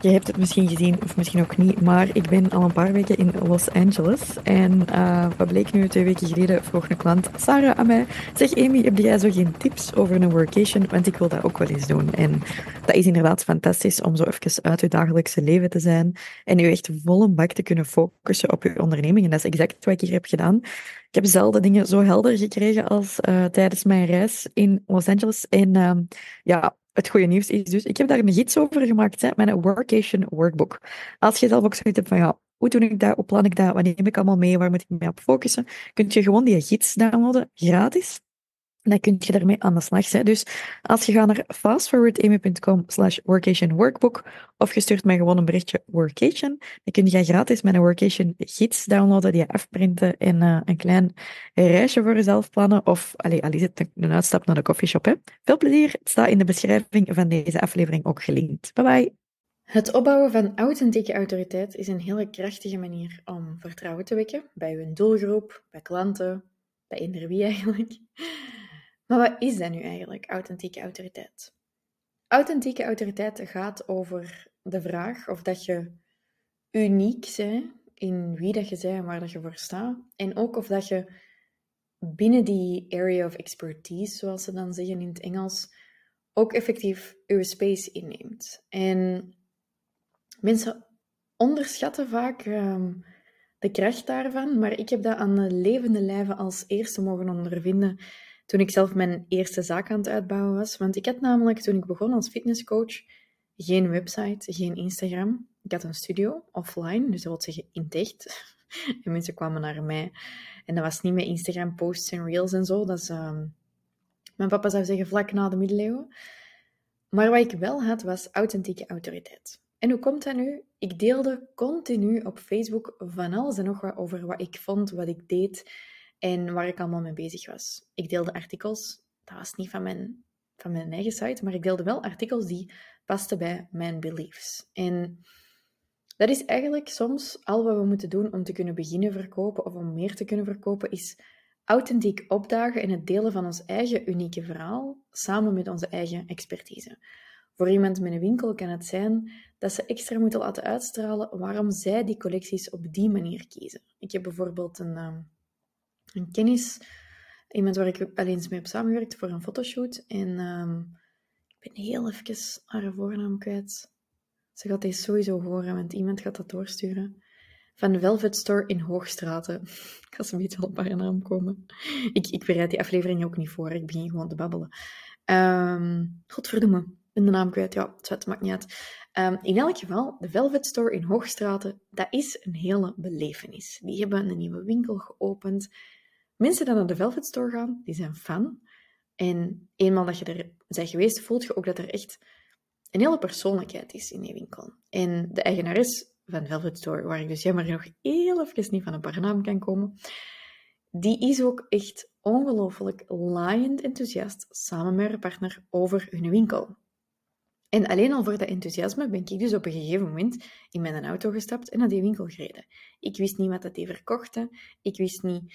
je hebt het misschien gezien of misschien ook niet, maar ik ben al een paar weken in Los Angeles. En uh, wat bleek nu twee weken geleden, vroeg een klant, Sarah, aan mij, zeg Amy, heb jij zo geen tips over een workation? Want ik wil dat ook wel eens doen. En dat is inderdaad fantastisch om zo even uit je dagelijkse leven te zijn en je echt volle bak te kunnen focussen op je onderneming. En dat is exact wat ik hier heb gedaan. Ik heb zelden dingen zo helder gekregen als uh, tijdens mijn reis in Los Angeles. En uh, ja, het goede nieuws is dus, ik heb daar een gids over gemaakt, hè, mijn workation workbook. Als je zelf ook zoiets hebt van, ja, hoe doe ik dat, hoe plan ik dat, wat neem ik allemaal mee, waar moet ik mee op focussen, kun je gewoon die gids downloaden, gratis dan kun je daarmee aan de slag. Hè. Dus als je gaat naar fastforwardamy.com slash workation workbook of je stuurt mij gewoon een berichtje workation, dan kun je gratis mijn workation gids downloaden, die je afprinten en uh, een klein reisje voor jezelf plannen. Of, allee, al is een uitstap naar de coffeeshop. Hè. Veel plezier. Het staat in de beschrijving van deze aflevering ook gelinkt. Bye bye. Het opbouwen van authentieke autoriteit is een hele krachtige manier om vertrouwen te wekken bij uw doelgroep, bij klanten, bij eender wie eigenlijk. Maar wat is dat nu eigenlijk, authentieke autoriteit? Authentieke autoriteit gaat over de vraag of dat je uniek bent in wie dat je bent en waar dat je voor staat. En ook of dat je binnen die area of expertise, zoals ze dan zeggen in het Engels, ook effectief je space inneemt. En mensen onderschatten vaak um, de kracht daarvan, maar ik heb dat aan de levende lijve als eerste mogen ondervinden toen ik zelf mijn eerste zaak aan het uitbouwen was. Want ik had namelijk, toen ik begon als fitnesscoach, geen website, geen Instagram. Ik had een studio, offline, dus dat wil zeggen in dicht. En mensen kwamen naar mij. En dat was niet met Instagram posts en reels en zo. Dat is, uh, mijn papa zou zeggen, vlak na de middeleeuwen. Maar wat ik wel had, was authentieke autoriteit. En hoe komt dat nu? Ik deelde continu op Facebook van alles en nog wat over wat ik vond, wat ik deed en waar ik allemaal mee bezig was. Ik deelde artikels, dat was niet van mijn, van mijn eigen site, maar ik deelde wel artikels die pasten bij mijn beliefs. En dat is eigenlijk soms al wat we moeten doen om te kunnen beginnen verkopen of om meer te kunnen verkopen, is authentiek opdagen en het delen van ons eigen unieke verhaal samen met onze eigen expertise. Voor iemand met een winkel kan het zijn dat ze extra moeten laten uitstralen waarom zij die collecties op die manier kiezen. Ik heb bijvoorbeeld een, ehm, een kennis, iemand waar ik al eens mee heb samengewerkt voor een fotoshoot. En um, ik ben heel even haar voornaam kwijt. Ze gaat deze sowieso horen, want iemand gaat dat doorsturen. Van Velvet Store in Hoogstraten. ik ga ze een beetje op haar naam komen. Ik, ik bereid die aflevering ook niet voor, ik begin gewoon te babbelen. Um, godverdomme, in de naam kwijt. Ja, het maakt niet uit. Um, in elk geval, de Velvet Store in Hoogstraten, dat is een hele belevenis. Die hebben een nieuwe winkel geopend. Mensen die naar de Velvet Store gaan, die zijn fan. En eenmaal dat je er bent geweest, voelt je ook dat er echt een hele persoonlijkheid is in die winkel. En de eigenares van Velvet Store, waar ik dus jammer nog heel even niet van een paar naam kan komen, die is ook echt ongelooflijk laaiend enthousiast samen met haar partner over hun winkel. En alleen al voor dat enthousiasme ben ik dus op een gegeven moment in mijn auto gestapt en naar die winkel gereden. Ik wist niet wat dat die verkochten. Ik wist niet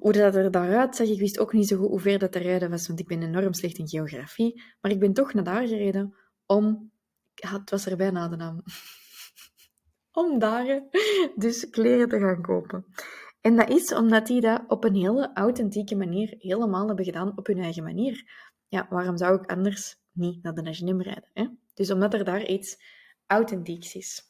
hoe dat er daaruit zag, ik wist ook niet zo goed hoe ver dat te rijden was, want ik ben enorm slecht in geografie. Maar ik ben toch naar daar gereden om... het was er bijna de naam. om daar dus kleren te gaan kopen. En dat is omdat die dat op een hele authentieke manier helemaal hebben gedaan op hun eigen manier. Ja, waarom zou ik anders niet naar de H&M rijden? Hè? Dus omdat er daar iets authentieks is.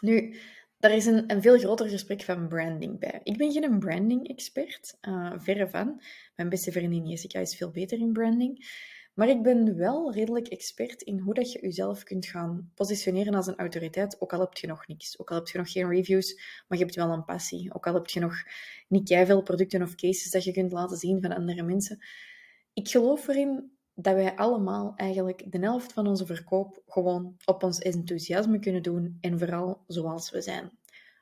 Nu, daar is een, een veel groter gesprek van branding bij. Ik ben geen branding-expert, uh, verre van. Mijn beste vriendin Jessica is veel beter in branding. Maar ik ben wel redelijk expert in hoe dat je jezelf kunt gaan positioneren als een autoriteit, ook al heb je nog niks. Ook al heb je nog geen reviews, maar je hebt wel een passie. Ook al heb je nog niet veel producten of cases dat je kunt laten zien van andere mensen. Ik geloof erin dat wij allemaal eigenlijk de helft van onze verkoop gewoon op ons enthousiasme kunnen doen en vooral zoals we zijn.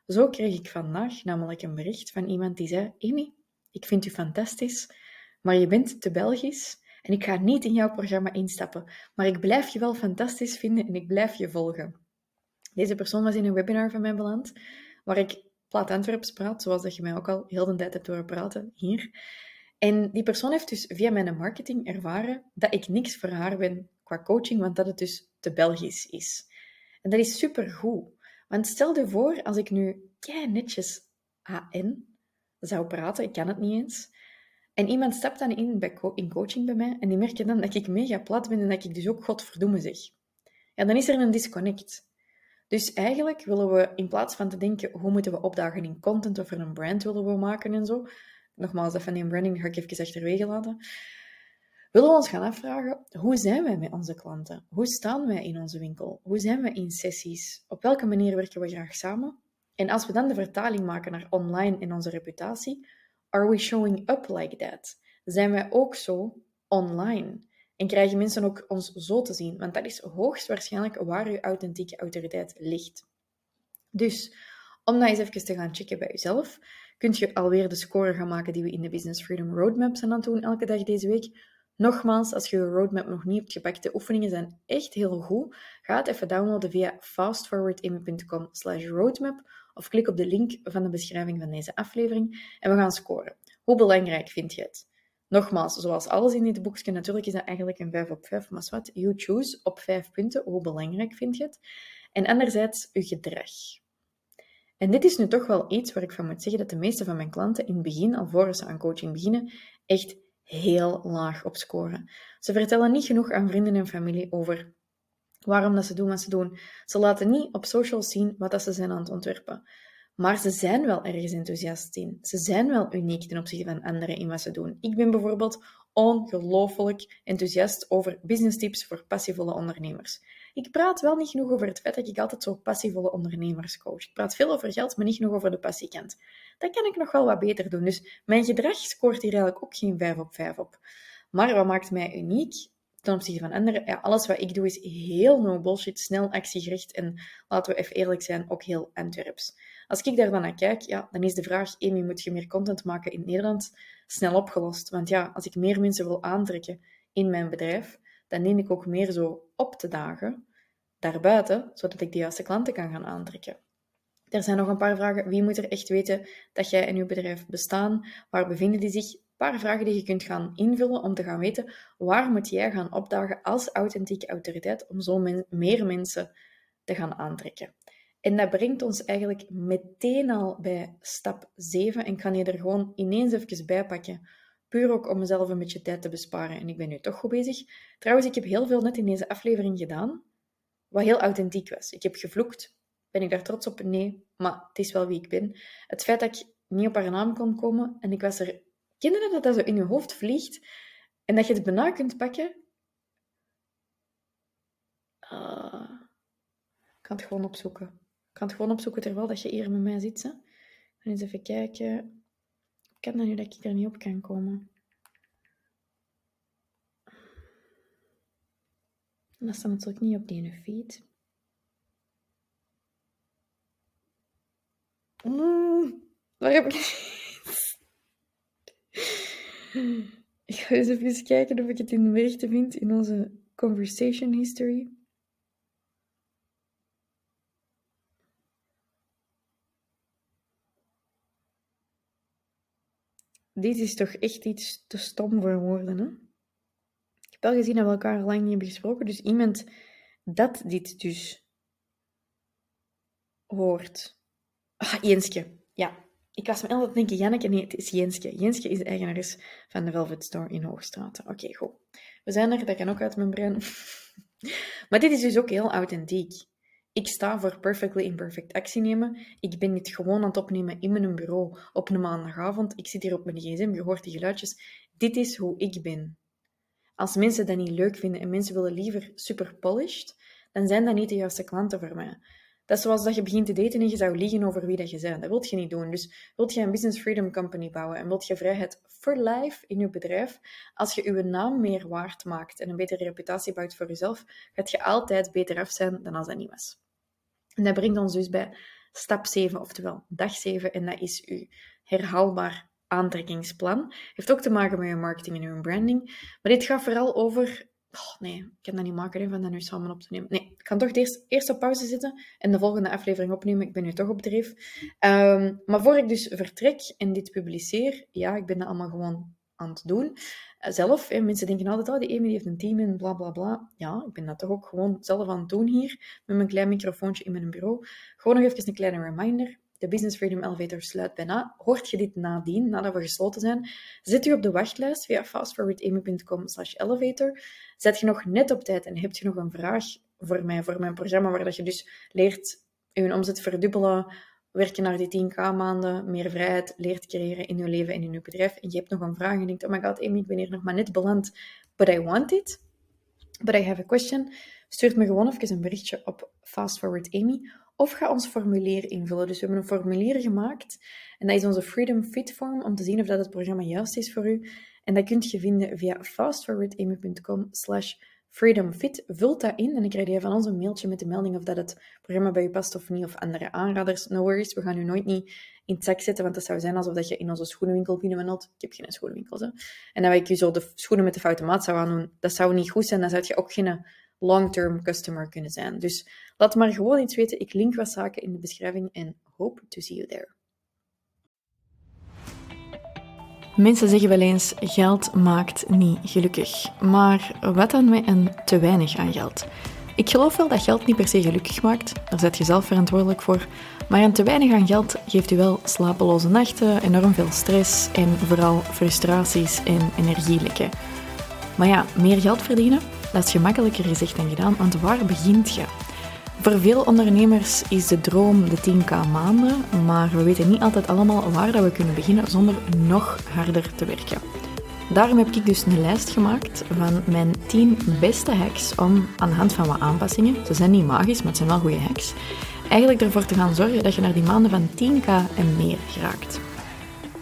Zo kreeg ik vandaag namelijk een bericht van iemand die zei: Amy, ik vind u fantastisch, maar je bent te Belgisch en ik ga niet in jouw programma instappen, maar ik blijf je wel fantastisch vinden en ik blijf je volgen. Deze persoon was in een webinar van mij beland, waar ik Plaat Antwerps praat, zoals dat je mij ook al heel de tijd hebt horen praten hier. En die persoon heeft dus via mijn marketing ervaren dat ik niks voor haar ben qua coaching, want dat het dus te Belgisch is. En dat is supergoed. Want stel je voor, als ik nu kei netjes AN zou praten, ik kan het niet eens, en iemand stapt dan in, bij in coaching bij mij en die merken dan dat ik mega plat ben en dat ik dus ook godverdomme zeg. Ja, dan is er een disconnect. Dus eigenlijk willen we, in plaats van te denken, hoe moeten we opdagen in content of er een brand willen we maken en zo, nogmaals, dat van die branding ga ik even laten, willen we ons gaan afvragen, hoe zijn wij met onze klanten? Hoe staan wij in onze winkel? Hoe zijn we in sessies? Op welke manier werken we graag samen? En als we dan de vertaling maken naar online in onze reputatie, are we showing up like that? Zijn wij ook zo online? En krijgen mensen ook ons zo te zien? Want dat is hoogstwaarschijnlijk waar uw authentieke autoriteit ligt. Dus, om dat eens even te gaan checken bij jezelf, kunt je alweer de score gaan maken die we in de Business Freedom Roadmap zijn aan het doen elke dag deze week. Nogmaals, als je je roadmap nog niet hebt gepakt, de oefeningen zijn echt heel goed. Ga het even downloaden via fastforwardin.com roadmap of klik op de link van de beschrijving van deze aflevering en we gaan scoren. Hoe belangrijk vind je het? Nogmaals, zoals alles in dit boekje, natuurlijk is dat eigenlijk een 5 op 5, maar wat, you choose op 5 punten. Hoe belangrijk vind je het? En anderzijds, je gedrag. En dit is nu toch wel iets waar ik van moet zeggen dat de meeste van mijn klanten in het begin, alvorens ze aan coaching beginnen, echt heel laag op scoren. Ze vertellen niet genoeg aan vrienden en familie over waarom dat ze doen wat ze doen. Ze laten niet op social zien wat dat ze zijn aan het ontwerpen. Maar ze zijn wel ergens enthousiast in. Ze zijn wel uniek ten opzichte van anderen in wat ze doen. Ik ben bijvoorbeeld ongelooflijk enthousiast over business tips voor passievolle ondernemers. Ik praat wel niet genoeg over het feit dat ik altijd zo passievolle ondernemers coach. Ik praat veel over geld, maar niet genoeg over de passiekant. Dat kan ik nog wel wat beter doen. Dus mijn gedrag scoort hier eigenlijk ook geen 5 op 5 op. Maar wat maakt mij uniek? ten opzichte van anderen, ja, alles wat ik doe is heel no bullshit, snel actiegericht en laten we even eerlijk zijn, ook heel Antwerps. Als ik daar dan naar kijk, ja, dan is de vraag, Amy, moet je meer content maken in Nederland? Snel opgelost. Want ja, als ik meer mensen wil aantrekken in mijn bedrijf, dan neem ik ook meer zo op te dagen daarbuiten, zodat ik de juiste klanten kan gaan aantrekken. Er zijn nog een paar vragen. Wie moet er echt weten dat jij en uw bedrijf bestaan? Waar bevinden die zich? paar vragen die je kunt gaan invullen om te gaan weten waar moet jij gaan opdagen als authentieke autoriteit om zo meer mensen te gaan aantrekken. En dat brengt ons eigenlijk meteen al bij stap 7 en ik kan je er gewoon ineens even bij pakken. Puur ook om mezelf een beetje tijd te besparen. En ik ben nu toch goed bezig. Trouwens, ik heb heel veel net in deze aflevering gedaan, wat heel authentiek was. Ik heb gevloekt. Ben ik daar trots op? Nee. Maar het is wel wie ik ben. Het feit dat ik niet op haar naam kon komen en ik was er je dat dat zo in je hoofd vliegt en dat je het bijna kunt pakken? Uh, ik kan het gewoon opzoeken. Ik kan het gewoon opzoeken terwijl dat je hier met mij zit. Hè? Ga eens even kijken. Ik kan dat nu dat ik er niet op kan komen. En dat staat natuurlijk niet op die feed. Mm, waar heb ik... Ik ga eens even kijken of ik het in de berichten vind in onze conversation history. Dit is toch echt iets te stom voor woorden, hè? Heb wel gezien dat we elkaar lang niet hebben gesproken, dus iemand dat dit dus hoort. Ah, Jenske. Ja, ik was me altijd denken, Janneke, nee, het is Jenske. Jenske is de eigenares van de Velvet Store in Hoogstraat. Oké, goed. We zijn er, dat kan ook uit mijn brein. maar dit is dus ook heel authentiek. Ik sta voor Perfectly Imperfect actie nemen. Ik ben dit gewoon aan het opnemen in mijn bureau op een maandagavond. Ik zit hier op mijn gsm, je hoort die geluidjes. Dit is hoe ik ben. Als mensen dat niet leuk vinden en mensen willen liever super polished, dan zijn dat niet de juiste klanten voor mij. Dat is zoals dat je begint te daten en je zou liegen over wie dat je bent. Dat wil je niet doen. Dus wilt je een business freedom company bouwen en wilt je vrijheid for life in je bedrijf, als je je naam meer waard maakt en een betere reputatie bouwt voor jezelf, gaat je altijd beter af zijn dan als dat niet was. En dat brengt ons dus bij stap 7, oftewel dag 7, en dat is uw herhaalbaar aantrekkingsplan. Heeft ook te maken met je marketing en je branding. Maar dit gaat vooral over Oh, nee, ik kan dat niet maken van dat nu samen op te nemen. Nee, ik kan toch eerst, eerst op pauze zitten en de volgende aflevering opnemen. Ik ben nu toch op dreef. Um, maar voor ik dus vertrek en dit publiceer, ja, ik ben dat allemaal gewoon aan het doen. Eh, zelf, hè, mensen denken altijd, oh, die Amy heeft een team en bla bla bla. Ja, ik ben dat toch ook gewoon zelf aan het doen hier, met mijn klein microfoontje in mijn bureau. Gewoon nog even een kleine reminder. De Business Freedom Elevator sluit bijna. Hoort je dit nadien, nadat we gesloten zijn, zet u op de wachtlijst via fastforwardamy.com slash elevator. Zet je nog net op tijd en heb je nog een vraag voor mij, voor mijn programma, waar dat je dus leert je omzet verdubbelen, werken naar die 10k maanden, meer vrijheid leert creëren in je leven en in je bedrijf. En je hebt nog een vraag en je denkt, oh my god, Amy, ik ben hier nog maar net beland, but I want it, but I have a question. Stuur me gewoon even een berichtje op Fast Forward Amy of ga ons formulier invullen. Dus we hebben een formulier gemaakt en dat is onze Freedom Fit form om te zien of dat het programma juist is voor u. En dat kunt je vinden via fastforwardamy.com slash Freedom Fit. Vult dat in en dan krijg je van ons een mailtje met de melding of dat het programma bij je past of niet, of andere aanraders. No worries, we gaan u nooit niet in het zetten, want dat zou zijn alsof dat je in onze schoenenwinkel binnenwandelt. Ik heb geen schoenenwinkel, hè. En dat ik je zo de schoenen met de foute maat zou aandoen, dat zou niet goed zijn. Dan zou je ook geen long-term customer kunnen zijn. Dus laat maar gewoon iets weten. Ik link wat zaken in de beschrijving en hope to see you there. Mensen zeggen wel eens: geld maakt niet gelukkig. Maar wat dan met een te weinig aan geld? Ik geloof wel dat geld niet per se gelukkig maakt, daar zet je zelf verantwoordelijk voor. Maar een te weinig aan geld geeft u wel slapeloze nachten, enorm veel stress en vooral frustraties en energielekken. Maar ja, meer geld verdienen, dat is gemakkelijker gezegd dan gedaan, want waar begint je? Voor veel ondernemers is de droom de 10k maanden, maar we weten niet altijd allemaal waar dat we kunnen beginnen zonder nog harder te werken. Daarom heb ik dus een lijst gemaakt van mijn 10 beste hacks om aan de hand van wat aanpassingen, ze zijn niet magisch, maar het zijn wel goede hacks, eigenlijk ervoor te gaan zorgen dat je naar die maanden van 10k en meer geraakt.